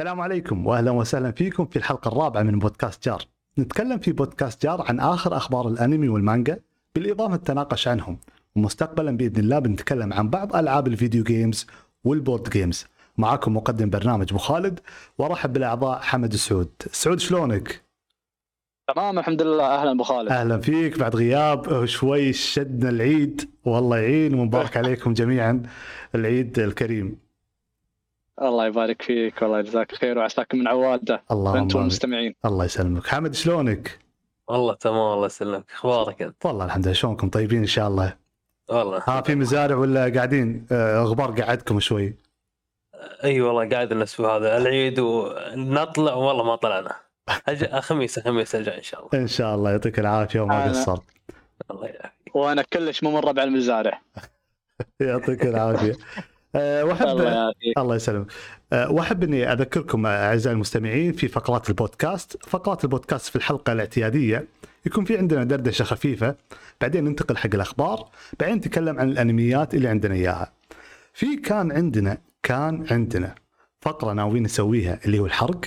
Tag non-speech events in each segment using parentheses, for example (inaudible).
السلام عليكم واهلا وسهلا فيكم في الحلقة الرابعة من بودكاست جار. نتكلم في بودكاست جار عن آخر أخبار الأنمي والمانجا بالإضافة للتناقش عنهم ومستقبلا بإذن الله بنتكلم عن بعض ألعاب ال video games وال board games. معاكم مقدم برنامج أبو خالد وأرحب بالأعضاء حمد السعود. سعود شلونك؟ تمام الحمد لله أهلا أبو خالد أهلا فيك بعد غياب شوي شدنا العيد والله يعين ومبارك (laughs) عليكم جميعا العيد الكريم. الله يبارك فيك والله يجزاك خير وعساك من عوادة. اللهم انت آمين. والمستمعين الله يسلمك. حمد شلونك؟ والله تمام الله يسلمك. أخبارك أنت؟ والله الحمد لله. شلونكم؟ طيبين إن شاء الله. والله. ها في مزارع ولا قاعدين؟ آه، غبار قعدكم شوي. أي والله قاعد الأسبوع هذا. العيد ونطلع. والله ما طلعنا. أج... (laughs) خميس خميس الجاي إن شاء الله. إن شاء الله. يعطيك العافية وما قصرت. الله يعافيك. وأنا كلش مو من ربع المزارع. (laughs) يعطيك العافية. (laughs) آه، واحب الله يسلمك. آه، وأحب إني أذكركم أعزائي المستمعين في فقرات البودكاست. فقرات البودكاست في الحلقة الاعتيادية يكون في عندنا دردشة خفيفة. بعدين ننتقل حق الأخبار. بعدين نتكلم عن الأنميات اللي عندنا إياها. في كان عندنا كان عندنا فقرة ناويين نسويها اللي هو الحرق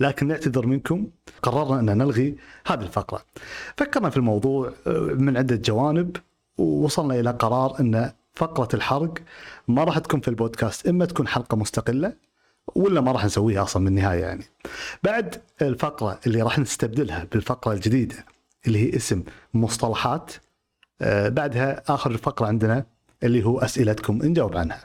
لكن نعتذر منكم. قررنا أن نلغي هذه الفقرة. فكرنا في الموضوع آه، من عدة جوانب ووصلنا إلى قرار أن فقرة الحرق ما راح تكون في البودكاست إما تكون حلقة مستقلة ولا ما راح نسويها أصلا من النهاية يعني. بعد الفقرة اللي راح نستبدلها بالفقرة الجديدة اللي هي اسم مصطلحات آه، بعدها آخر الفقره عندنا اللي هو أسئلتكم نجاوب عنها.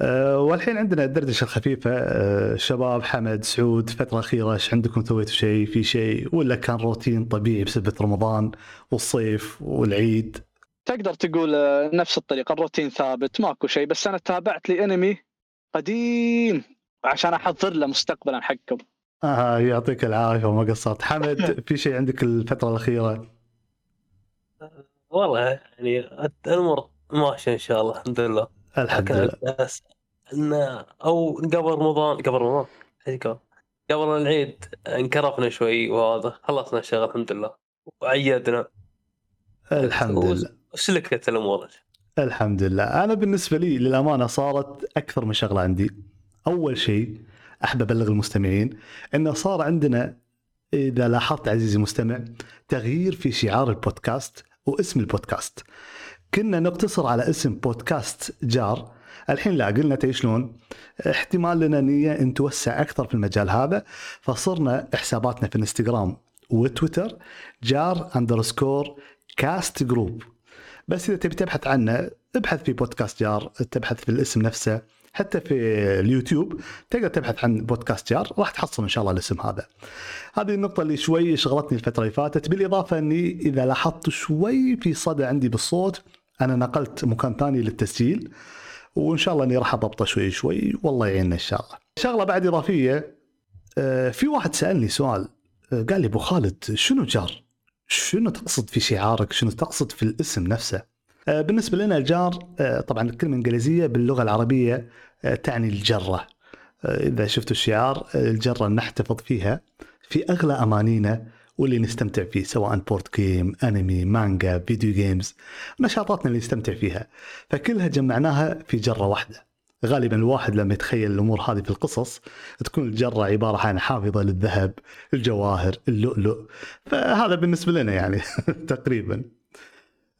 آه، والحين عندنا الدردشه الخفيفه آه، شباب حمد سعود فترة أخيرة إيش عندكم سويتوا شيء في شيء ولا كان روتين طبيعي بسبه رمضان والصيف والعيد تقدر تقول آه، نفس الطريقة الروتين ثابت ماكو شيء. بس أنا تابعت لي انمي قديم عشان أحضر له مستقبلا حقكم آه يعطيك العافية وما قصرت. حمد (laughs) في شيء عندك الفترة الأخيرة؟ والله يعني الأمور ماشية إن شاء الله الحمد لله. الحمد لله. إن أو قبل رمضان قبل رمضان قبل العيد انكرفنا شوي وهذا خلصنا الشغل الحمد لله. وعيدنا. الحمد لله. وسلكت الأمور؟ الحمد لله. أنا بالنسبة لي للأمانة صارت أكثر من شغلة عندي. أول شيء أحب أبلغ المستمعين إنه صار عندنا إذا لاحظت عزيزي المستمع تغيير في شعار البودكاست واسم البودكاست. كنا نقتصر على اسم بودكاست جار. الحين لا قلنا تي شلون؟ احتمال لنا نية إن توسع أكثر في المجال هذا. فصرنا حساباتنا في الانستغرام وتويتر Jar underscore cast group. بس إذا تبي تبحث عنه ابحث في بودكاست جار تبحث في الاسم نفسه حتى في اليوتيوب تقدر تبحث عن بودكاست جار راح تحصل إن شاء الله الاسم هذا. هذه النقطة اللي شوي شغلتني الفترة اللي فاتت بالإضافة إني إذا لاحظت شوي في صدى عندي بالصوت أنا نقلت مكان ثاني للتسجيل وإن شاء الله إني راح أضبطه شوي شوي والله يعيننا إن شاء الله. شغلة بعد إضافية آه، في واحد سألني سؤال آه، قال لي أبو خالد شنو jar؟ شنو تقصد في شعارك؟ شنو تقصد في الاسم نفسه؟ آه، بالنسبة لنا ال jar آه، طبعا الكلمة الإنجليزية باللغة العربية آه، تعني الجرة إذا شفتوا الشعار الجرة نحتفظ فيها في أغلى أمانينا واللي نستمتع فيه سواء board game أنمي مانجا video games نشاطاتنا اللي نستمتع فيها فكلها جمعناها في جرة واحدة غالبا الواحد لما يتخيل الأمور هذه في القصص تكون الجرة عبارة عن حافظة للذهب، الجواهر، اللؤلؤ، فهذا بالنسبة لنا يعني (laughs) تقريبا.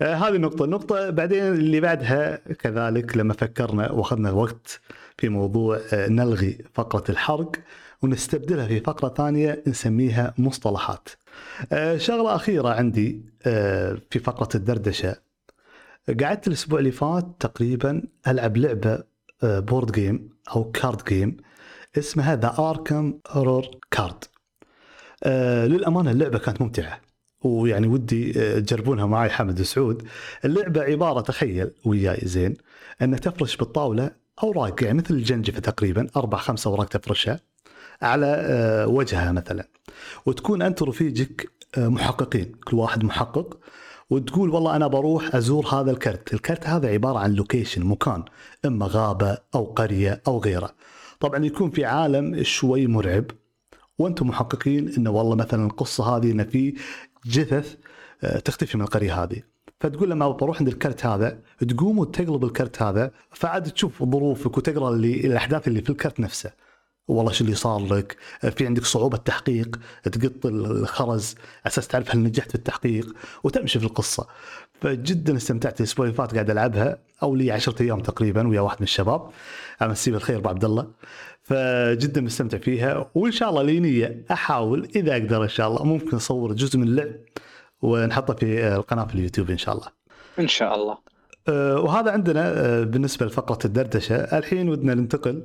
آه، هذه نقطة، النقطة بعدين اللي بعدها كذلك لما فكرنا وأخذنا وقت في موضوع آه، نلغي فقرة الحرق ونستبدلها في فقرة ثانية نسميها مصطلحات. آه، شغلة أخيرة عندي في فقرة الدردشة قعدت الأسبوع اللي فات تقريبا ألعب لعبة board game أو card game اسمها The Arkham Horror Card. للأمانة اللعبة كانت ممتعة. ويعني ودي آه، تجربونها معي حمد وسعود اللعبة عبارة تخيل وياي زين أن تفرش بالطاولة أوراق يعني مثل الجنجفة تقريبا أربع خمسة أوراق تفرشها على آه، وجهها مثلا وتكون أنت ورفيجك آه، محققين كل واحد محقق وتقول والله أنا بروح أزور هذا الكرت. الكرت هذا عبارة عن لوكيشن مكان إما غابة أو قرية أو غيره. طبعا يكون في عالم شوي مرعب وأنتم محققين إنه والله مثلا القصة هذه إنه في جثث آه، تختفي من القرية هذه. فتقول لما بروح عند الكرت هذا تقوم وتقلب الكرت هذا فعاد تشوف ظروفك وتقرأ اللي الأحداث اللي في الكرت نفسه. والله شو اللي صار لك؟ في عندك صعوبة تحقيق تقط الخرز أساس تعرف هل نجحت في التحقيق وتمشي في القصة. فجدا استمتعت الأسبوع اللي فات قاعد ألعبها أو لي 10 أيام تقريبا ويا واحد من الشباب. أمسيه بالخير أبو عبد الله. فجدا مستمتع فيها وإن شاء الله لي نية أحاول إذا أقدر إن شاء الله ممكن أصور جزء من اللعب ونحطه في القناة في اليوتيوب إن شاء الله. إن شاء الله. أه، وهذا عندنا أه، بالنسبة لفقرة الدردشة. الحين ودنا ننتقل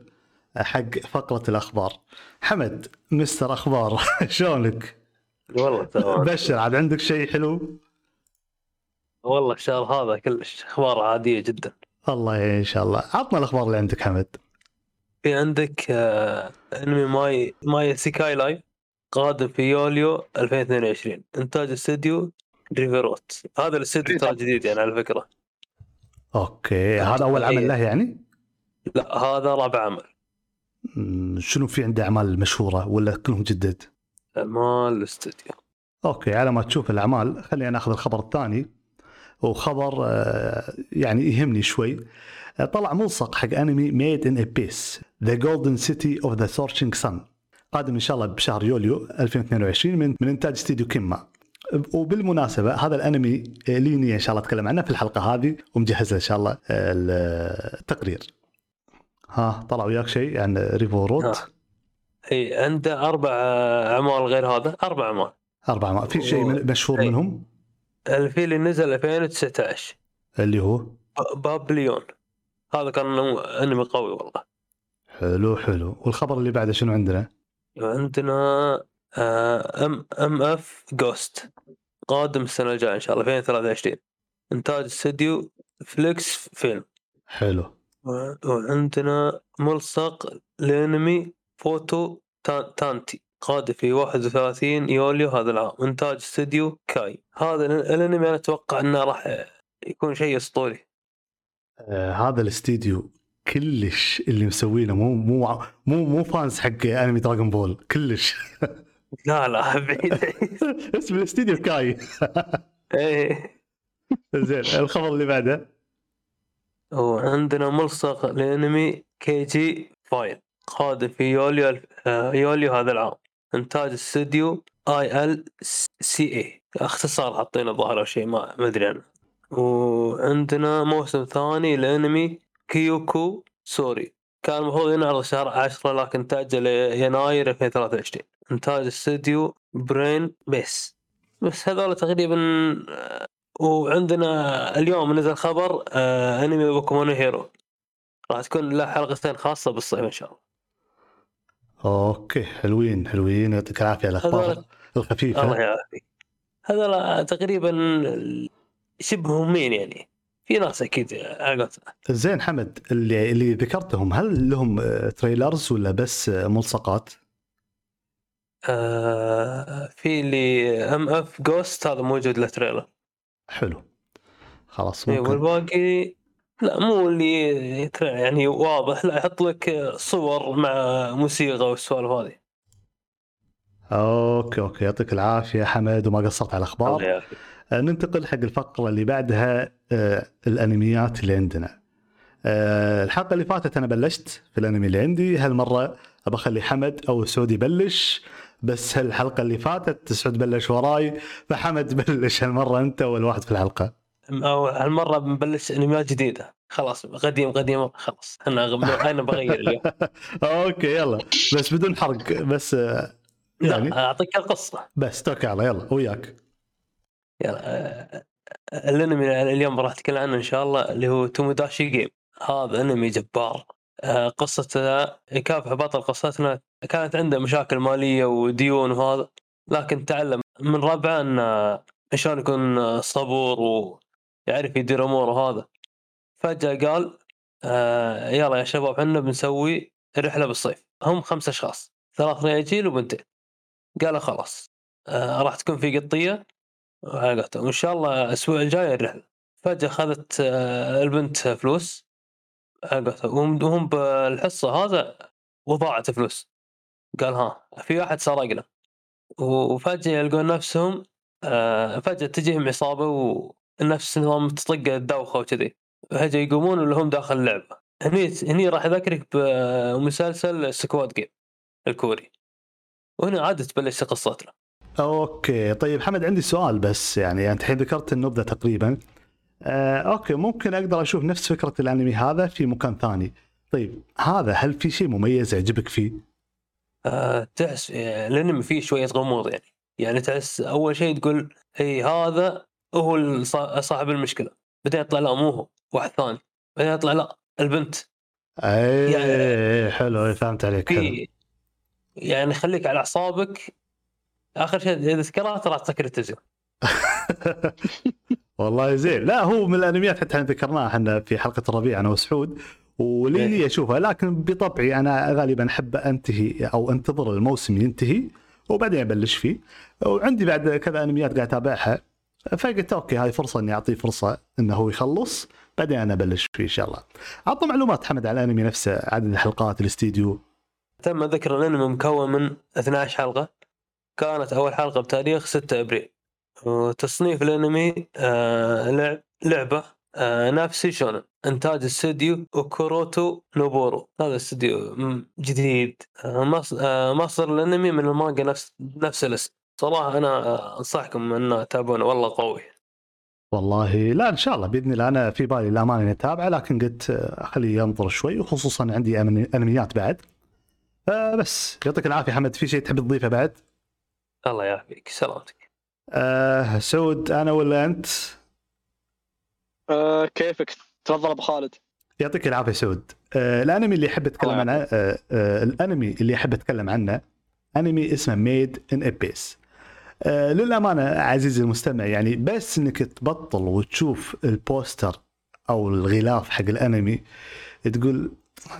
حق فقرة الأخبار. حمد مستر أخبار (laughs) شلونك؟ والله تمام. بشر عاد عندك شيء حلو؟ والله الشهر هذا كلش أخبار عادية جدا. الله إن شاء الله. عطنا الأخبار اللي عندك حمد. في عندك آه، أنمي My My Isekai Life قادم في يوليو 2022 إنتاج استوديو Revoroot هذا الاستوديو ترى جديد يعني على فكرة. Okay هذا أول عمل له يعني؟ لا هذا رابع عمل. شنو في عنده أعمال مشهورة ولا كلهم جدد؟ مال الاستوديو okay على ما تشوف الأعمال خلينا ناخذ الخبر الثاني. وخبر آه، يعني يهمني شوي. آه، طلع ملصق حق أنمي Made in Abyss The Golden City of the Scorching Sun قادم إن شاء الله بشهر يوليو 2022 من من إنتاج استديو Kinema وبالمناسبة هذا الأنمي آه، لي نية إن شاء الله أتكلم عنه في الحلقة هذه ومجهز إن شاء الله التقرير. ها طلع وياك شيء عن ريفو رود. إي عنده أربع أعمال غير هذا أربع أعمال. أربع ما في شيء من- مشهور أي. منهم؟ الفيل اللي نزل 2019 اللي هو؟ بابليون هذا كان أنمي قوي والله. حلو حلو. والخبر اللي بعده شنو عندنا؟ وعندنا آه، ام MF Ghost قادم السنة الجاية إن شاء الله 2023 إنتاج استوديو Felix Film حلو. و- وعندنا ملصق لأنمي فوتو تا- تانتي قادم في 31 يوليو هذا العام إنتاج استوديو Kai. هذا ال- الأنمي أنا أتوقع إنه راح يكون شيء أسطوري. آه هذا الاستديو كلش اللي مسوينه مو مو مو مو fans حق أنمي Dragon Ball كلش. (laughs) لا لا بعيد. (laughs) اسم الاستديو كاي. إيه. (laughs) زين الخبر اللي بعده. وعندنا ملصق لأنمي KJ File قادم في يوليو آه، يوليو هذا العام. إنتاج استوديو ILCA اختصار حاطينه ظاهر أو شيء ما ما أدري عنه. وعندنا موسم ثاني لأنمي Kyokou Suiri. كان المفروض ينعرض شهر 10 لكن تأجل يناير 2023 إنتاج استوديو Brain's Base. بس هذول تقريبا آه، وعندنا اليوم نزل خبر آه انمي Boku no Hero راح تكون له حلقتين خاصة بالصيف إن شاء الله. أوكي حلوين حلوين. يعطيك العافية على الأخبار هذول- الله الخفيفه يعافيك. هذول تقريبا شبه مهمين يعني؟ في ناس أكيد على. زين حمد اللي اللي ذكرتهم هل لهم آه، trailers ولا بس آه، ملصقات؟ آه في اللي MF Ghost هذا موجود له trailer حلو. خلاص إيه، ممكن. والباقي لا مو اللي يعني واضح. لا يحط لك صور مع موسيقى والسوالف هذه. أوكي أوكي. يعطيك العافية حمد وما قصرت على الأخبار. آه، ننتقل حق الفقرة اللي بعدها آه، الأنميات اللي عندنا. آه، الحلقة اللي فاتت أنا بلشت في الأنمي اللي عندي. هالمرة ابى أخلي حمد أو سعود يبلش. بس هالحلقه اللي فاتت سعود بلش وراي فحمد بلش هالمرة أنت اول واحد في الحلقة. هالمرة بنبلش أنميات جديدة. خلاص قديم قديم خلاص. أنا أنا بغير اليوم (laughs) أوكي يلا. بس بدون حرق بس آه، يعني. لا أعطيك القصة. بس توكل على يلا وياك. يلا آه، الأنمي اللي اليوم راح أتكلم عنه إن شاء الله اللي هو Tomodachi Game. هذا أنمي جبار. آه، قصته يكافح بطل قصتنا كانت عنده مشاكل مالية وديون وهذا لكن تعلم من ربعه انه شلون يكون صبور ويعرف يدير اموره وهذا. فجأة قال آه يلا يا شباب إحنا بنسوي رحلة بالصيف. هم خمس أشخاص ثلاث رياجيل وبنتين. قالوا خلاص آه راح تكون في قطية. وان شاء الله الأسبوع الجاي الرحلة. فجأة اخذت آه، البنت فلوس وهم- بالحصه هذا وضاعت فلوس. قال ها في واحد سرقنا وفجأة يلقون نفسهم آه، فجأة تجيهم عصابه ونفس نظام تطق الدوخة وكذي. فجأة يقومون اللي هم داخل اللعبة. هني هني راح أذكرك بمسلسل Squid Game الكوري. وهنا عاد تبلش قصتنا أوكي طيب حمد عندي سؤال بس يعني أنت الحين ذكرت النبذة تقريبا. آه، أوكي ممكن أقدر أشوف نفس فكرة الأنمي هذا في مكان ثاني. طيب هذا هل في شيء مميز يعجبك فيه؟ آه تحس آه، الأنمي فيه شوية غموض يعني. يعني تحس أول شيء تقول إي هذا هو صاحب المشكلة. بعدين يطلع لا مو هو واحد ثاني. بعدين يطلع لا البنت. اي يعني- حلو فهمت عليك حلو. يعني خليك على أعصابك. آخر شيء إذا تذكرها ترى تسكر التلفزيون. (laughs) والله زين. لا هو من الأنميات حتى ذكرناها إحنا في حلقة الربيع أنا وسعود ولي لي إيه. اشوفها لكن بطبعي أنا غالبا أحب أنتهي أو أنتظر الموسم ينتهي وبعدين أبلش فيه. وعندي بعد كذا أنميات قاعد أتابعها. فقلت أوكي هاي فرصة إني أعطيه فرصة إنه هو يخلص بعدين أنا أبلش فيه إن شاء الله. عطنا معلومات حمد على الأنمي نفسه عدد الحلقات الاستديو. تم ذكر الأنمي مكون من 12 حلقة. كانت أول حلقة بتاريخ 6 أبريل. وتصنيف الانمي آه لعب لعبة آه نفسي shounen إنتاج استوديو Okuruto Noboru. هذا استوديو م- جديد. آه مص- مصدر الانمي من المانجا نفس نفس الاسم. صراحة أنا آه، أنصحكم ان تتابعونه والله قوي. والله لا إن شاء الله بإذن الله. أنا في بالي الامانه اني اتابعه لكن قلت اخليه ينطر شوي وخصوصا عندي أنميات بعد. آه بس يعطيك العافية حمد. في شيء تحب تضيفه بعد؟ الله يعافيك. سلامتك. آه سعود أنا ولا أنت؟ آه كيفك؟ تفضل أبو خالد. يعطيك العافية سعود. آه الأنمي اللي احب اتكلم عنه آه آه الأنمي اللي احب اتكلم عنه أنمي اسمه Made in Abyss آه للأمانة عزيزي المستمع يعني بس إنك تبطل وتشوف البوستر أو الغلاف حق الأنمي تقول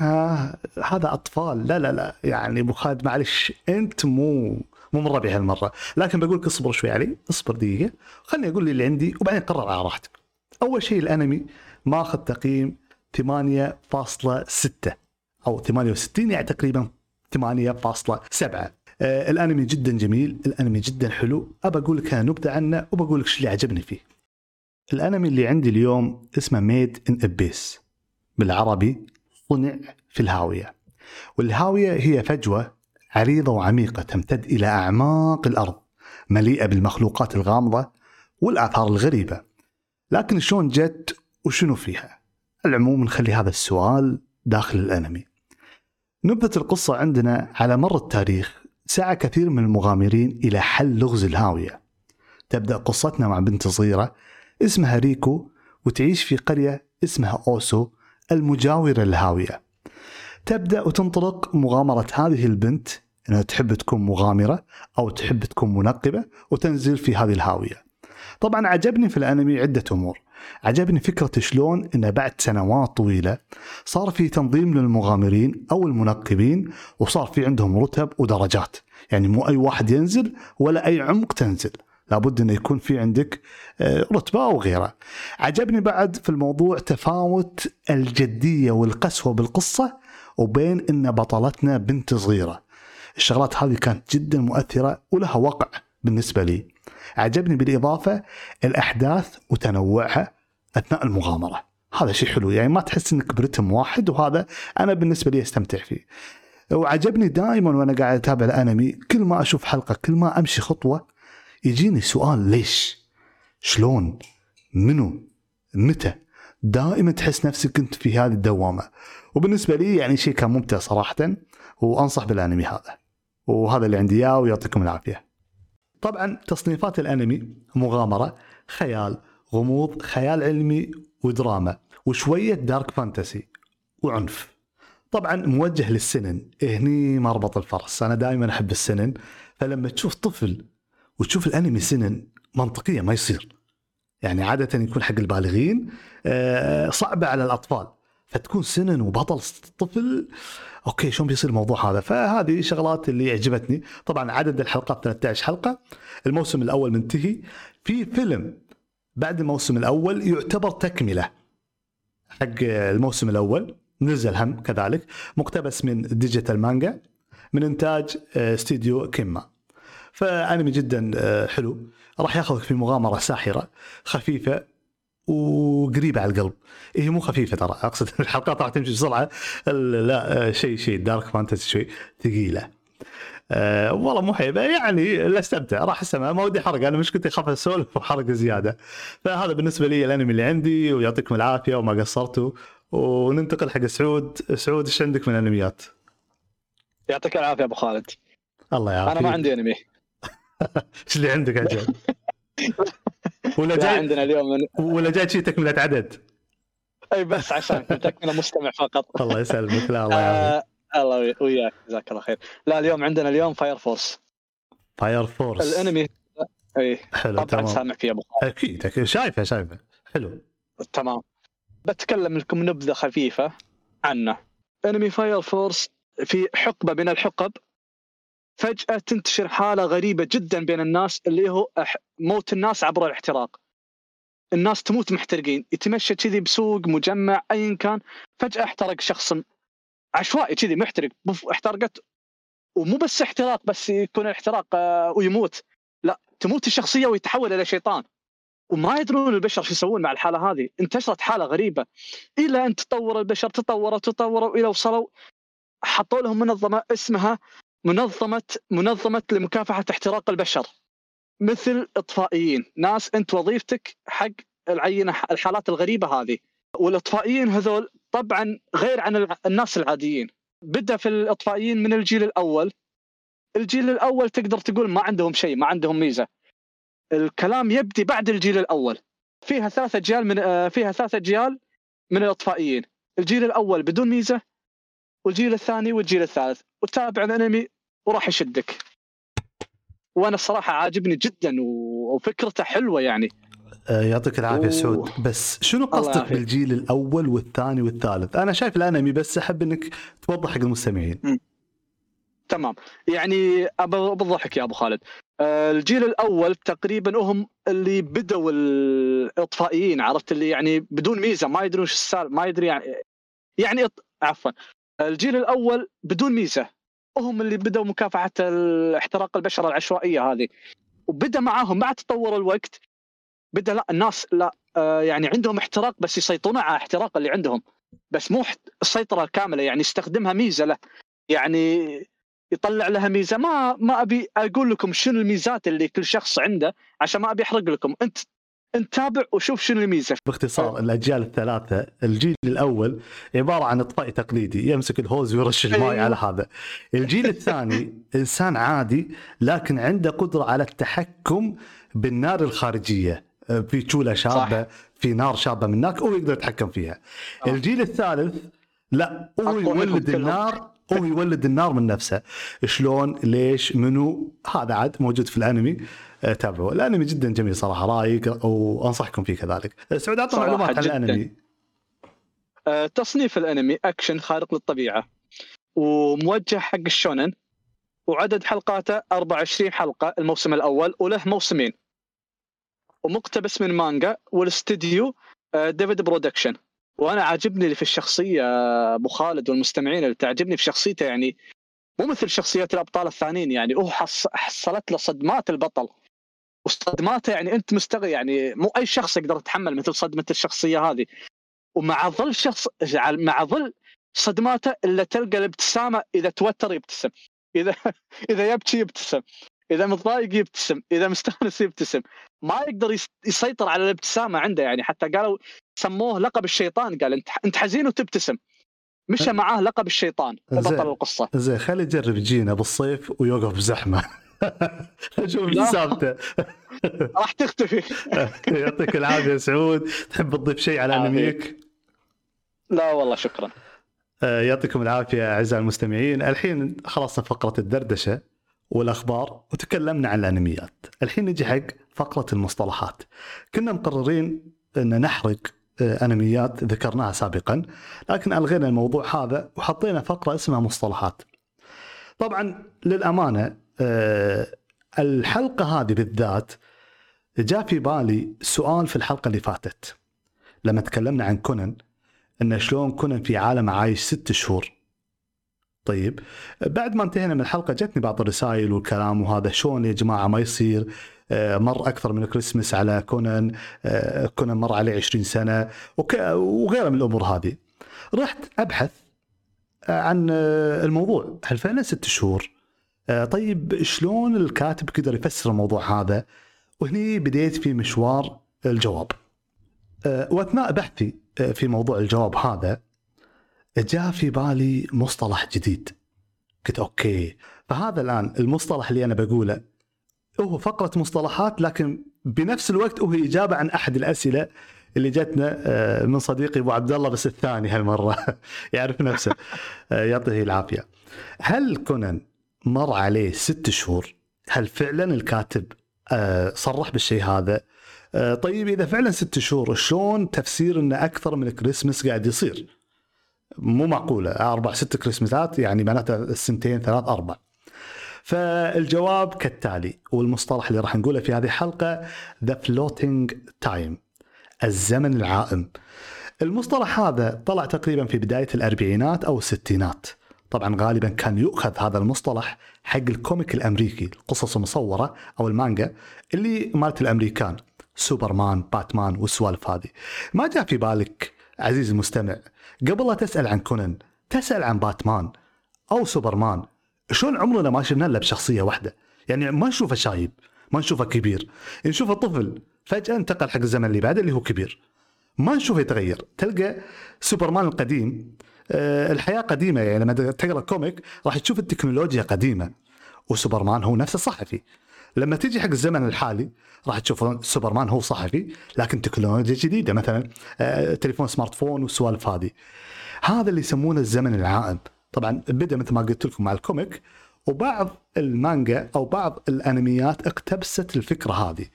آه هذا أطفال. لا لا لا يعني أبو خالد معلش أنت مو مو من ربعي هالمره لكن بقول لك اصبر شوي علي اصبر دقيقة. خلني أقول لي اللي عندي وبعدين قرر على راحتك. أول شيء الأنمي ماخذ تقييم 8.6 أو 68 يعني تقريبا 8.7 آه الأنمي جدا جميل الأنمي جدا حلو. أبى أقول لك نبذه عنه وبقول لك إيش اللي عجبني فيه. الأنمي اللي عندي اليوم اسمه Made in Abyss بالعربي صنع في الهاوية. والهاوية هي فجوة عريضة وعميقة تمتد إلى أعماق الأرض مليئة بالمخلوقات الغامضة والآثار الغريبة لكن شلون جت وشنو فيها العموم نخلي هذا السؤال داخل الأنمي. نبذة القصة عندنا على مر التاريخ سعى كثير من المغامرين إلى حل لغز الهاوية. تبدأ قصتنا مع بنت صغيرة اسمها ريكو وتعيش في قرية اسمها أوسو المجاورة للهاوية. تبدأ وتنطلق مغامرة هذه البنت أنها تحب تكون مغامرة أو تحب تكون منقبة وتنزل في هذه الهاوية. طبعا عجبني في الأنمي عدة أمور. عجبني فكرة شلون إنه بعد سنوات طويلة صار في تنظيم للمغامرين أو المنقبين وصار في عندهم رتب ودرجات يعني مو أي واحد ينزل ولا أي عمق تنزل لابد إنه يكون في عندك آه، رتبة أو غيره عجبني بعد في الموضوع تفاوت الجدية والقسوة بالقصة وبين إن بطلتنا بنت صغيرة. الشغلات هذه كانت جدا مؤثرة ولها وقع بالنسبة لي. عجبني بالإضافة الأحداث وتنوعها أثناء المغامرة. هذا شيء حلو يعني ما تحس إنك برتم واحد وهذا أنا بالنسبة لي أستمتع فيه. وعجبني دائما وأنا قاعد أتابع الأنمي كل ما أشوف حلقة كل ما أمشي خطوة يجيني سؤال ليش؟ شلون؟ منو؟ متى؟ دائما تحس نفسك كنت في هذه الدوامة. وبالنسبة لي يعني شيء كان ممتع صراحة وأنصح بالأنمي هذا. وهذا اللي عندي إياه ويعطيكم العافية. طبعا تصنيفات الأنمي مغامرة خيال غموض خيال علمي ودراما وشوية دارك فانتسي وعنف. طبعا موجه للسنن. هني مربط الفرس. أنا دائما أحب السنن. فلما تشوف طفل وتشوف الأنمي سنن منطقية ما يصير. يعني عادة يكون حق البالغين آه، صعبة على الأطفال. فتكون سنن وبطل طفل أوكي شلون بيصير الموضوع هذا؟ فهذه شغلات اللي عجبتني. طبعا عدد الحلقات 13 حلقة. الموسم الأول منتهي. في فيلم بعد الموسم الأول يعتبر تكملة حق الموسم الأول. نزل هم كذلك. مقتبس من digital manga من إنتاج آه، استديو Kinema. فأنمي جدا آه، حلو. راح ياخذك في مغامرة ساحرة خفيفة وقريبة على القلب. هي مو خفيفة ترى أقصد (laughs) الحلقات راح تمشي بسرعة. لا آه، شيء شيء dark fantasy شوي ثقيلة. أه والله مو حيبة يعني لا أستمتع راح استمع ما ودي حرق أنا مش كنت اخاف اسولف وحرق زيادة. فهذا بالنسبة لي الأنمي اللي عندي ويعطيكم العافية وما قصرتوا. وننتقل حق سعود. سعود إيش عندك من أنميات؟ يعطيك العافية أبو خالد. الله يعافيك. أنا ما عندي أنمي. (laughs) إيش اللي عندك أجل؟ (laughs) ولا لا جاي عندنا اليوم من... ولا جاي شي تكملة عدد؟ أي بس عشان تكملة مستمع فقط. (laughs) الله يسلمك. لا الله يعافيك. آه الله وياك. جزاك الله خير. لا اليوم عندنا اليوم فاير فورس فاير فورس الانمي إي. حلو طبعا تمام. سامع فيه أبو خالد. أكيد أكيد. شايفه شايفه. حلو. تمام. بتكلم لكم نبذة خفيفة عنه. أنمي Fire Force في حقبة من الحقب فجأة تنتشر حالة غريبة جدا بين الناس اللي هو موت الناس عبر الاحتراق. الناس تموت محترقين يتمشى كذي بسوق مجمع ايا كان. فجأة احترق شخص عشوائي كذي محترق. احترقت ومو بس احتراق بس يكون الاحتراق آه، ويموت. لا تموت الشخصية ويتحول إلى شيطان. وما يدرون البشر شو يسوون مع الحالة هذه. انتشرت حالة غريبة. إلى أن تطور البشر تطوروا تطوروا إلى وصلوا حطوا لهم منظمة اسمها منظمة منظمة لمكافحة احتراق البشر. مثل إطفائيين. ناس أنت وظيفتك حق العينه الحالات الغريبة هذه. والإطفائيين هذول طبعا غير عن الناس العاديين. بدأ في الإطفائيين من الجيل الأول. الجيل الأول تقدر تقول ما عندهم شيء ما عندهم ميزة. الكلام يبدي بعد الجيل الأول. فيها ثلاث اجيال من آه، فيها ثلاث اجيال من الإطفائيين. الجيل الأول بدون ميزة والجيل الثاني والجيل الثالث. وتابع الأنمي وراح يشدك. وأنا الصراحة عاجبني جدا وفكرته حلوة يعني. آه، يعطيك العافية أوه. سعود. بس شنو قصدك. بالجيل الأول والثاني والثالث؟ أنا شايف الأنمي بس أحب إنك توضح حق المستمعين. تمام. يعني بضحك يا أبو خالد. آه، الجيل الأول تقريبا هم اللي بدوا الإطفائيين عرفت اللي يعني بدون ميزة ما يدرون شو السالفة ما يدري يعني يعني عفوا. الجيل الأول بدون ميزة. هم اللي بدوا مكافحة احتراق البشره العشوائية هذه. وبدأ معاهم مع تطور الوقت بدأ لا الناس لا آه، يعني عندهم احتراق بس يسيطرون على الاحتراق اللي عندهم. بس مو السيطرة الكامله يعني يستخدمها ميزة له. يعني يطلع لها ميزة. ما ما أبي أقول لكم شنو الميزات اللي كل شخص عنده عشان ما أبي أحرق لكم. أنت انت تابع وشوف شنو الميزة. باختصار الأجيال الثلاثة الجيل الأول عبارة عن اطفائي تقليدي يمسك الهوز ويرش الماء أيوه. على هذا. الجيل الثاني (laughs) إنسان عادي لكن عنده قدرة على التحكم بالنار الخارجية. في تشوله شابة في نار شابة من هناك هو يقدر يتحكم فيها. آه. الجيل الثالث لا هو يولد. النار هو يولد النار من نفسه. شلون ليش منو هذا عاد موجود في الأنمي. تابعوه الأنمي جدا جميل صراحة رايق وأنصحكم فيه كذلك. سعود أعطنا معلومات عن. الأنمي. آه، تصنيف الأنمي أكشن خارق للطبيعة وموجه حق الشونن وعدد حلقاته 24 حلقة الموسم الأول وله موسمين. ومقتبس من مانجا والاستديو آه، David Production. وأنا عاجبني اللي في الشخصية آه، أبو خالد والمستمعين اللي تعجبني في شخصيته يعني مو مثل شخصيات الأبطال الثانيين يعني هو حص... حصلت له صدمات البطل. وصدماته يعني أنت مستغرب يعني مو أي شخص يقدر يتحمل مثل صدمة الشخصية هذه. ومع ظل شخص مع ظل صدماته إلا تلقى الابتسامة إذا توتر يبتسم إذا (laughs) إذا يبكي يبتسم إذا متضايق يبتسم إذا مستأنس يبتسم. ما يقدر يس- يسيطر على الابتسامة عنده يعني. حتى قالوا سموه لقب الشيطان قال انت انت حزين وتبتسم. مشى معاه لقب الشيطان. بطل القصة. زين خلي يجرب يجينا بالصيف ويوقف بزحمة. (laughs) (laughs) شوف لا. سالفته. (laughs) راح تختفي. (laughs) يعطيك العافية سعود. تحب تضيف شيء على عافية. أنميك؟ لا والله شكرا. آه، يعطيكم العافية أعزائي المستمعين. الحين خلصنا فقرة الدردشة والأخبار وتكلمنا عن الأنميات. الحين نجي حق فقرة المصطلحات. كنا مقررين أن نحرق آه، أنميات ذكرناها سابقا لكن ألغينا الموضوع هذا وحطينا فقرة اسمها مصطلحات. طبعا للأمانة آه، الحلقة هذه بالذات جاء في بالي سؤال في الحلقة اللي فاتت لما تكلمنا عن كونان إن شلون كونان في عالم عايش ست شهور. طيب بعد ما انتهينا من الحلقة جتني بعض الرسائل والكلام وهذا شلون يا جماعة ما يصير آه، مر أكثر من كريسمس على كونان آه، كونان مر عليه 20 سنة وغيرها من الأمور هذه. رحت أبحث آه، عن آه، الموضوع هل فعلا ست شهور؟ آه، طيب شلون الكاتب قدر يفسر الموضوع هذا؟ وهني بديت في مشوار الجواب. آه، وأثناء بحثي آه، في موضوع الجواب هذا جاء في بالي مصطلح جديد. قلت أوكي فهذا الآن المصطلح اللي أنا بقوله هو فقرة مصطلحات لكن بنفس الوقت هو إجابة عن أحد الأسئلة اللي جتنا آه، من صديقي أبو عبد الله بس الثاني هالمرة (laughs) يعرف نفسه آه، يعطيه العافية. هل كونان مر عليه ست شهور؟ هل فعلا الكاتب آه، صرح بالشيء هذا؟ آه، طيب إذا فعلا ست شهور شلون تفسير انه أكثر من كريسمس قاعد يصير؟ مو معقولة أربع ست كريسمسات يعني معناته السنتين ثلاث أربع. فالجواب كالتالي والمصطلح اللي راح نقوله في هذه الحلقة the floating time الزمن العائم. المصطلح هذا طلع تقريبا في بداية الأربعينات أو الستينات. طبعا غالبا كان يؤخذ هذا المصطلح حق ال comic الأمريكي، القصص المصوره أو المانجا اللي مالت الأمريكان، سوبرمان، باتمان والسوالف هذه. ما جاء في بالك عزيزي المستمع قبل لا تسأل عن كونان تسأل عن باتمان أو سوبرمان. شلون عمرنا ما شفنا إلا بشخصية واحدة؟ يعني ما نشوفه شايب ما نشوفه كبير. نشوفه طفل فجأة انتقل حق الزمن اللي بعده اللي هو كبير. ما نشوفه يتغير. تلقى سوبرمان القديم الحياة قديمة. يعني لما تقرأ comic راح تشوف التكنولوجيا قديمة وسوبرمان هو نفسه صحفي. لما تيجي حق الزمن الحالي راح تشوف سوبرمان هو صحفي لكن تكنولوجيا جديدة. مثلا آه، تليفون smartphone والسوالف هذه. هذا اللي يسمونه الزمن العائم طبعا بدأ مثل ما قلت لكم مع ال comic وبعض المانجا أو بعض الأنميات اقتبست الفكرة هذه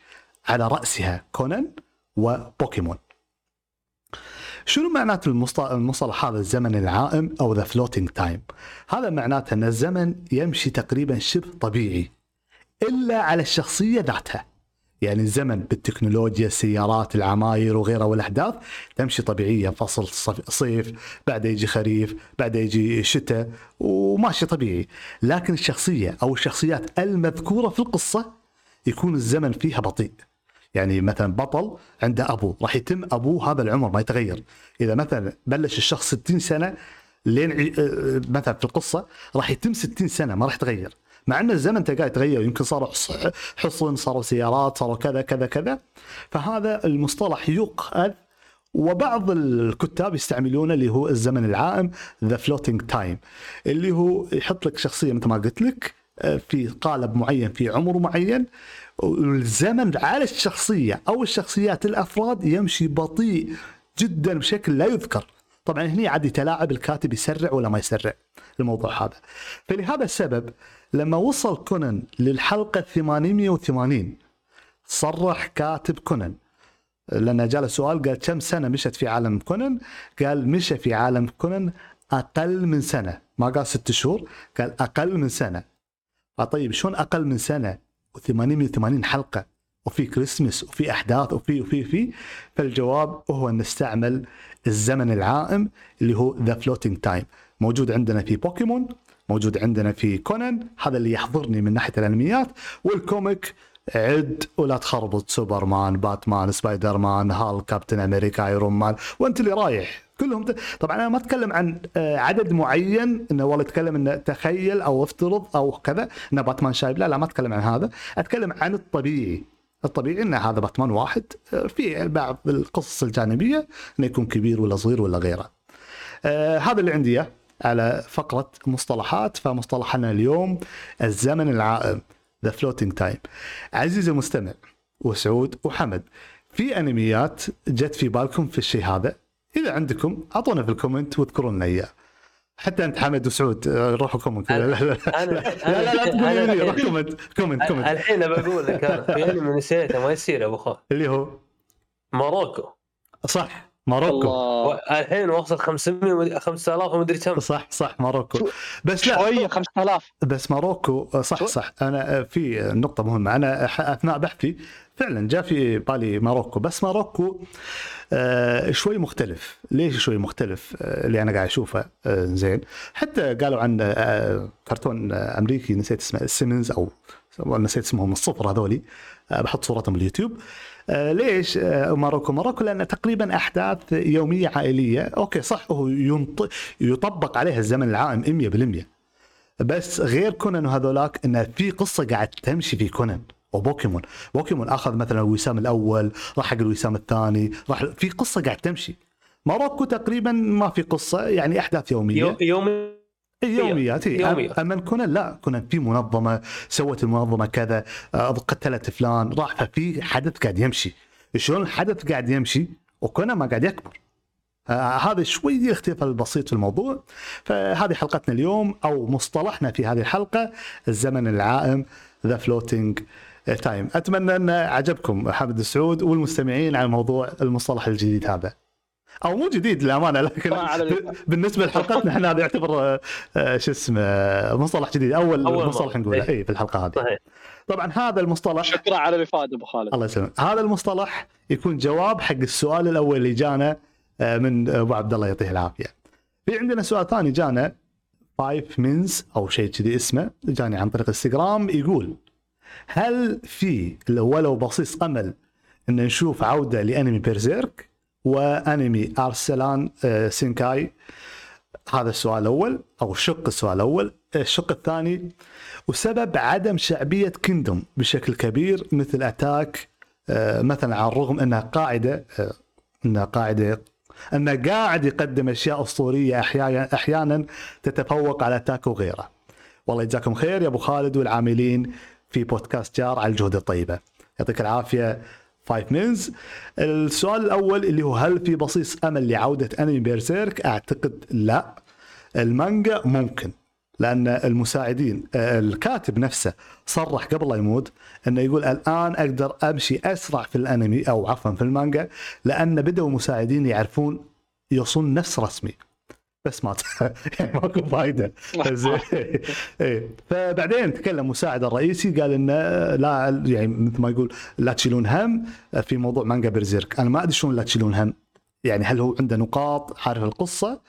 على رأسها كونان وبوكيمون. شنو معنات المصط- المصطلح هذا؟ الزمن العائم أو the floating time هذا معناته أن الزمن يمشي تقريبا شبه طبيعي إلا على الشخصية ذاتها. يعني الزمن بالتكنولوجيا السيارات العماير وغيرها والأحداث تمشي طبيعيه فصل صيف بعده يجي خريف بعده يجي شتاء وماشي طبيعي. لكن الشخصية أو الشخصيات المذكورة في القصة يكون الزمن فيها بطيء. يعني مثلا بطل عنده ابو راح يتم أبوه هذا العمر ما يتغير. إذا مثلا بلش الشخص 60 سنة لين عي- آه، مثلا في القصة راح يتم 60 سنة ما راح يتغير. مع إن الزمن تلقاه يتغير يمكن حص- حصن صاروا سيارات صاروا كذا كذا كذا. فهذا المصطلح يؤخذ وبعض الكتاب يستعملونه اللي هو الزمن العائم the floating time اللي هو يحط لك شخصية مثل ما قلت لك آه، في قالب معين في عمر معين. والزمن على الشخصية أو الشخصيات الأفراد يمشي بطيء جدا بشكل لا يذكر. طبعا هنا عاد يتلاعب الكاتب يسرع ولا ما يسرع الموضوع هذا. فلهذا السبب لما وصل كونان للحلقة 880 صرح كاتب كونان. لأن جاء له سؤال قال كم سنة مشت في عالم كونان؟ قال مشى في عالم كونان أقل من سنة. ما قال ست شهور قال أقل من سنة. طيب شلون أقل من سنة؟ و880 حلقة وفي كريسمس وفي أحداث وفي وفي في فالجواب هو أن نستعمل الزمن العائم اللي هو the floating time موجود عندنا في بوكيمون موجود عندنا في كونان هذا اللي يحضرني من ناحية الأنميات. وال comic عد ولا تخربط سوبرمان باتمان سبايدر مان هالك كابتن أمريكا أيرون مان. وأنت اللي رايح. كلهم ت... طبعا أنا ما أتكلم عن آه، عدد معين إنه والله أتكلم انه تخيل أو افترض أو كذا إن باتمان شايب. لا لا ما أتكلم عن هذا. أتكلم عن الطبيعي. الطبيعي إن هذا باتمان واحد آه، في بعض القصص الجانبية إنه يكون كبير ولا صغير ولا غيره. آه هذا اللي عندي إياه على فقرة مصطلحات. فمصطلحنا اليوم الزمن العائم the floating time عزيزي المستمع وسعود وحمد في أنميات جت في بالكم في الشيء هذا؟ إذا عندكم اعطونا في ال comment واذكروا لنا إياه. حتى أنت حمد وسعود آه، روحوا comment لا لا لا. لا, لا, لا تقول لي روح comment comment comment الحين بقول لك أنا في نسيته ما يصير يا أبو أخوي اللي هو؟ ماروكو صح. ماروكو. الحين وصل 500 ومد- 5000 ومدري كم. صح صح ماروكو. بس لا. شوية 5000 بس ماروكو صح؟ صح. أنا في نقطة مهمة. أنا ح- أثناء بحثي فعلا جاء في بالي ماروكو. بس ماروكو آه شوي مختلف. ليش شوي مختلف؟ آه اللي أنا قاعد أشوفه آه زين. حتى قالوا عن كرتون أمريكي نسيت اسمه سيمبسونز أو نسيت اسمهم الصفر هذولي. بحط صورتهم باليوتيوب. ليش آه ماروكو؟ ماروكو لأن تقريبا أحداث يومية عائلية. okay صح هو ينط... يطبق عليها الزمن العائم 100% بس غير كونان وهذولاك انه في قصة قاعد تمشي في كونان وبوكيمون. بوكيمون أخذ مثلا الوسام الأول راح حق الوسام الثاني راح في قصة قاعد تمشي. ماروكو تقريبا ما في قصة يعني أحداث يومية. يو- يومي يوميات إيه. يومية. أم- اما كونان لا كونان في منظمة سوت المنظمة كذا قتلت فلان راح ففي حدث قاعد يمشي. شلون الحدث قاعد يمشي؟ وكونان ما قاعد يكبر. آه هذا شوي الاختلاف البسيط في الموضوع. فهذه حلقتنا اليوم أو مصطلحنا في هذه الحلقة الزمن العائم the floating time أتمنى أن عجبكم حمد السعود والمستمعين على موضوع المصطلح الجديد هذا. أو مو جديد للأمانة لكن بالنسبة لحلقتنا إحنا هذا يعتبر آه، شو اسمه مصطلح جديد أول, أول مصطلح. نقوله. إيه. اي في الحلقة هذه. صحيح. طبعا هذا المصطلح شكرا على الإفادة أبو خالد. الله يسلمك. هذا المصطلح يكون جواب حق السؤال الأول اللي جانا آه، من أبو عبد الله يعطيه العافية. في عندنا سؤال ثاني جانا فايف مينز أو شيء كذي اسمه جاني عن طريق انستغرام يقول هل في ولو بصيص أمل إن نشوف عودة لأنمي Berserk وانمي ارسلان آه، Senki هذا السؤال الأول أو شق السؤال الأول الشق الثاني وسبب عدم شعبية Kingdom بشكل كبير مثل Attack آه، مثلا على الرغم أنها قاعدة آه، أنها قاعدة انه قاعد يقدم أشياء أسطورية أحيانا أحيانا تتفوق على Attack وغيره. والله يجزاكم خير يا أبو خالد والعاملين في بودكاست جار على الجهد الطيبة. يعطيك العافية Five Mins. السؤال الأول اللي هو هل في بصيص أمل لعودة انمي Berserk؟ أعتقد لا. المانجا ممكن لأن المساعدين آه، الكاتب نفسه صرح قبل لا يموت إنه يقول الآن أقدر أمشي أسرع في الأنمي أو عفوا في المانجا لأن بدأوا المساعدين يعرفون يوصلون نفس رسمي بس ما يعني (laughs) ماكو فايده. (laughs) زين. إيه. فبعدين تكلم المساعد الرئيسي قال إنه لا يعني مثل ما يقول لا تشيلون هم في موضوع مانجا برزيرك. أنا ما أدري شلون لا تشيلون هم. يعني هل هو عنده نقاط عارف القصة.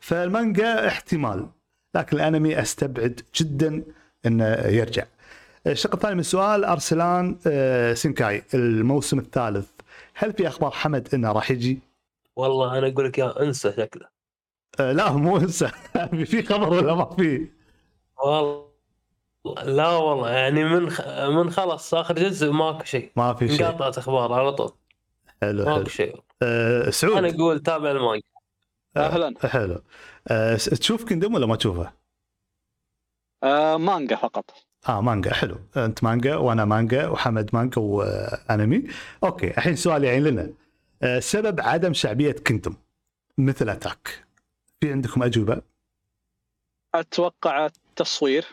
فالمانجا احتمال. لكن الأنمي أستبعد جدا إنه يرجع. الشق الثاني من السؤال أرسلان آه، سينكاي الموسم الثالث. هل في أخبار حمد إنه راح يجي؟ والله أنا أقول لك يا انسى شكله. لا مو إنسى. (laughs) في خبر ولا ما في؟ والله لا والله يعني من خ... من خلص آخر جزء ماكو شيء. ما في شيء. انقطعت أخبار على طول. حلو ماكو حلو. شيء. آه، أنا سعود أقول تابع المانجا أهلا. حلو. آه، س- تشوف كندم ولا ما تشوفه؟ آه مانجا فقط. آه مانجا حلو. أنت مانجا وأنا مانجا وحمد مانجا وأنمي. أوكي الحين سؤال يعني لنا. آه، سبب عدم شعبية كندم مثل أتاك. في عندكم أجوبة؟ أتوقع التصوير.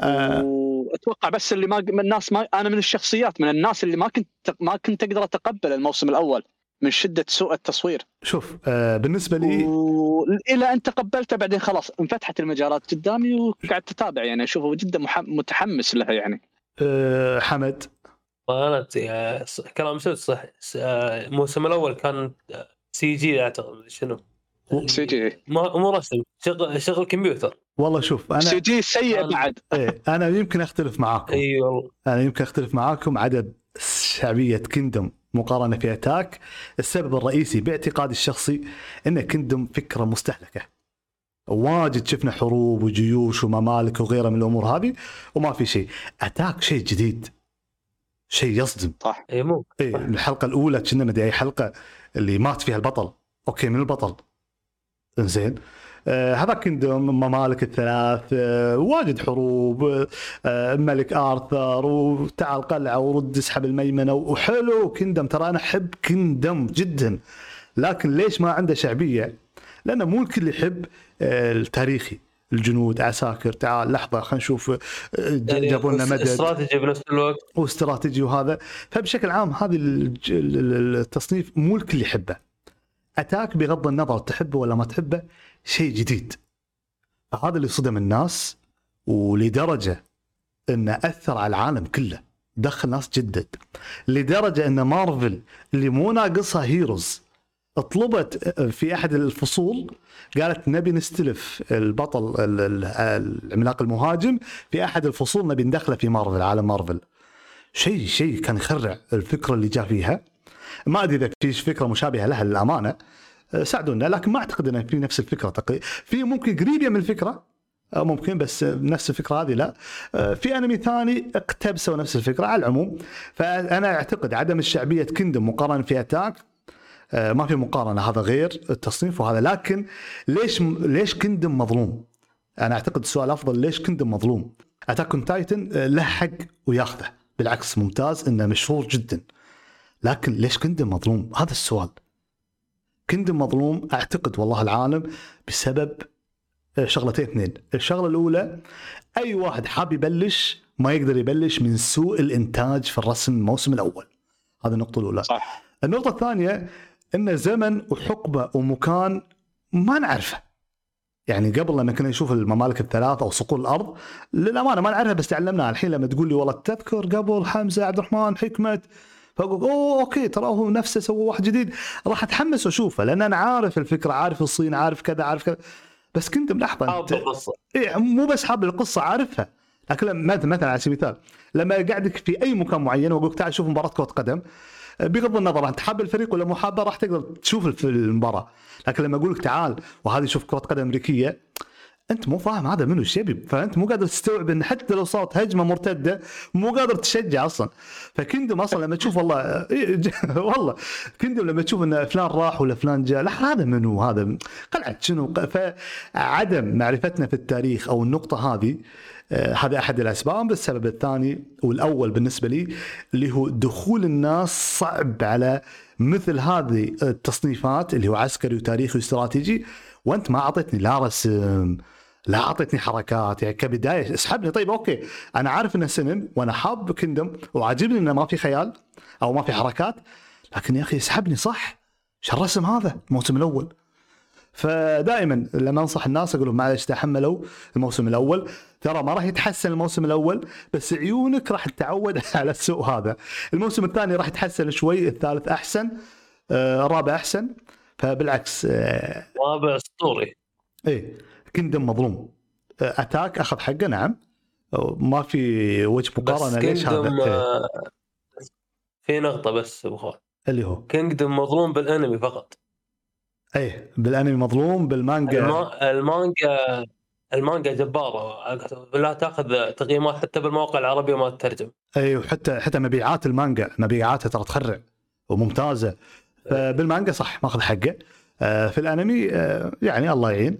آه، وأتوقع بس اللي ما من الناس ما أنا من الشخصيات من الناس اللي ما كنت ما كنت أقدر أتقبل الموسم الأول من شدة سوء التصوير. شوف آه، بالنسبة لي والى أن تقبلته بعدين خلاص انفتحت المجالات قدامي وقعدت أتابع يعني أشوفه جدا مح- متحمس لها يعني. آه، حمد. ص- كلام سعود صح؟ س- آه، الموسم الأول كان CG أعتقد شنو. CG ما مو رسم شغل شغل كمبيوتر. والله شوف C أنا G سيء بعد. (laughs) إيه أنا يمكن أختلف معاكم. إي والله. أنا يمكن أختلف معاكم عدد شعبية Kingdom مقارنة في Attack. السبب الرئيسي باعتقادي الشخصي إن Kingdom فكرة مستهلكة. واجد شفنا حروب وجيوش وممالك وغيرها من الأمور هذه وما في شيء. Attack شيء جديد. شيء يصدم. صح. إي مو. إيه الحلقة الأولى كنا مدري أي حلقة اللي مات فيها البطل. أوكي من البطل. إنزين. آه هذا Kingdom ممالك الثلاث آه واجد حروب آه ملك آرثر وتعال قلعة ورد اسحب الميمنة وحلو Kingdom ترى أنا أحب Kingdom جدا. لكن ليش ما عنده شعبية؟ لأنه مو الكل يحب التاريخي الجنود عساكر. تعال لحظة خلينا نشوف يعني جابوا لنا مدد. استراتيجي بنفس الوقت. واستراتيجي وهذا. فبشكل عام ال- التصنيف مو الكل يحبه. أتاك بغض النظر تحبه ولا ما تحبه شيء جديد. فهذا اللي صدم الناس ولدرجة إنه أثر على العالم كله دخل ناس جدد. لدرجة إن مارفل اللي مو ناقصها هيروز طلبت في أحد الفصول قالت نبي نستلف البطل ال- ال- العملاق المهاجم في أحد الفصول نبي ندخله في مارفل عالم مارفل. شيء شيء كان يخرع الفكرة اللي جاء فيها. ما أدري إذا في فكرة مشابهة لها للأمانة. أه، ساعدونا لكن ما أعتقد إنه في نفس الفكرة تقريبا. في ممكن قريبه من الفكرة آه، ممكن بس نفس الفكرة هذه لا. آه، في أنمي ثاني اقتبسوا نفس الفكرة على العموم. فأنا أعتقد عدم الشعبية Kingdom مقارنة في Attack. ما في مقارنة هذا غير التصنيف وهذا. لكن ليش ليش Kingdom مظلوم؟ أنا أعتقد السؤال افضل ليش Kingdom مظلوم؟ Attack Titan له حق وياخذه. بالعكس ممتاز إنه مشهور جدا. لكن ليش Kingdom مظلوم؟ هذا السؤال. Kingdom مظلوم أعتقد والله العالم بسبب شغلتين اثنين. الشغلة الأولى أي واحد حاب يبلش ما يقدر يبلش من سوء الإنتاج في الرسم الموسم الأول. هذه النقطة الأولى. صح. النقطة الثانية إن زمن وحقبة ومكان ما نعرفه. يعني قبل لما كنا نشوف الممالك الثلاث أو صقور الأرض للأمانة ما نعرفها بس تعلمناها. الحين لما تقول لي والله تذكر قبل حمزة عبد الرحمن حكمة فأقول أوه أوكي ترى هو نفسه سوى واحد جديد. راح أتحمس وأشوفه لأن أنا عارف الفكرة عارف الصين عارف كذا عارف كذا. بس كنت حاب أنت إيه مو بس حاب القصة عارفها. لكن لما مثلا على سبيل المثال لما اقعدك في أي مكان معين وأقول لك تعال شوف مباراة كرة قدم. بغض النظر أنت حاب الفريق ولا مو حابه راح تقدر تشوف المباراة. لكن لما أقول لك تعال وهذه شوف كرة قدم أمريكية. أنت مو فاهم هذا منو إيش يبي فأنت مو قادر تستوعب إن حتى لو صارت هجمة مرتدة مو قادر تشجع أصلا. فكندم أصلا لما تشوف والله (laughs) والله. كندم لما تشوف إن فلان راح ولا فلان جاء لا هذا منو؟ هذا قلعة شنو؟ فعدم معرفتنا في التاريخ أو النقطة هذه آه، هذا أحد الأسباب. السبب الثاني والأول بالنسبة لي اللي هو دخول الناس صعب على مثل هذه التصنيفات اللي هو عسكري وتاريخي واستراتيجي. وأنت ما أعطيتني لا رسم لا أعطيتني حركات يعني كبداية اسحبني. طيب أوكي. أنا عارف إنه سنن وأنا حاب كندم وعاجبني إنه ما في خيال أو ما في حركات. لكن يا أخي اسحبني صح؟ إيش الرسم هذا؟ الموسم الأول. فدائما لما أنصح الناس أقول لهم معلش تحملوا الموسم الأول. ترى ما راح يتحسن الموسم الأول بس عيونك راح تتعود (laughs) على السوء هذا. الموسم الثاني راح يتحسن شوي الثالث أحسن آه، الرابع أحسن. فبالعكس آه، رابع أسطوري. إيه. كندم مظلوم. آه، أتاك أخذ حقه نعم. آه، ما في وجه مقارنه ليش هذا. إيه. آه، في نقطة بس أبو اللي هو؟ Kingdom مظلوم بالأنمي فقط. إيه بالأنمي مظلوم بالمانجا. الما... المانجا المانجا جبارة. لا تأخذ تقييمات حتى بالمواقع العربية ما تترجم. اي وحتى حتى مبيعات المانجا مبيعاتها ترى تخرع وممتازة. فبالمانجا صح ماخذ حقه. في الأنمي يعني الله يعين.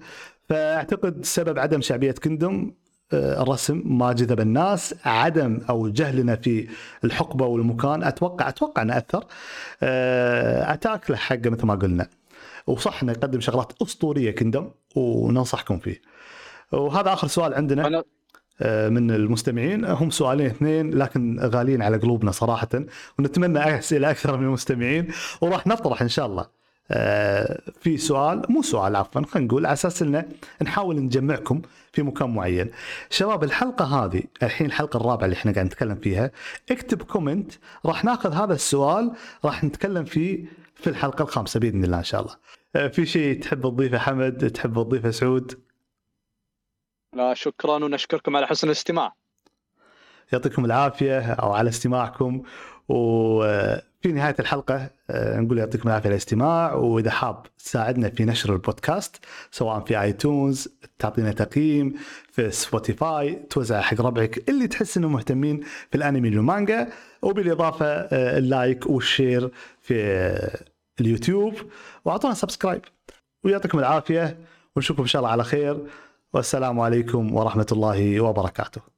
فأعتقد سبب عدم شعبية كندوم آه، الرسم ما جذب الناس عدم أو جهلنا في الحقبة والمكان أتوقع أتوقع أنه أثر. آه، أتاك له حقه مثل ما قلنا. وصح أنه يقدم شغلات أسطورية كندم وننصحكم فيه. وهذا آخر سؤال عندنا أنا آه، من المستمعين. هم سؤالين اثنين لكن غاليين على قلوبنا صراحة ونتمنى أسئلة أكثر من المستمعين وراح نطرح إن شاء الله. في سؤال مو سؤال عفوا خلينا نقول على أساس إنه نحاول نجمعكم في مكان معين. شباب الحلقة هذه الحين الحلقة الرابعة اللي إحنا قاعد نتكلم فيها اكتب كومنت راح ناخذ هذا السؤال راح نتكلم فيه في الحلقة الخامسة بإذن الله إن شاء الله. آه، في شيء تحب تضيفه حمد تحب تضيفه سعود؟ لا شكرا ونشكركم على حسن الاستماع يعطيكم العافية أو على استماعكم وفي نهاية الحلقة آه، نقول يعطيكم العافية على الاستماع. وإذا حاب تساعدنا في نشر البودكاست سواء في iTunes تعطينا تقييم في Spotify توزع حق ربعك اللي تحس انهم مهتمين في الأنمي والمانجا. وبالإضافة آه، ال like وال share في آه، اليوتيوب. وأعطونا subscribe. ويعطيكم العافية. ونشوفكم إن شاء الله على خير. والسلام عليكم ورحمة الله وبركاته.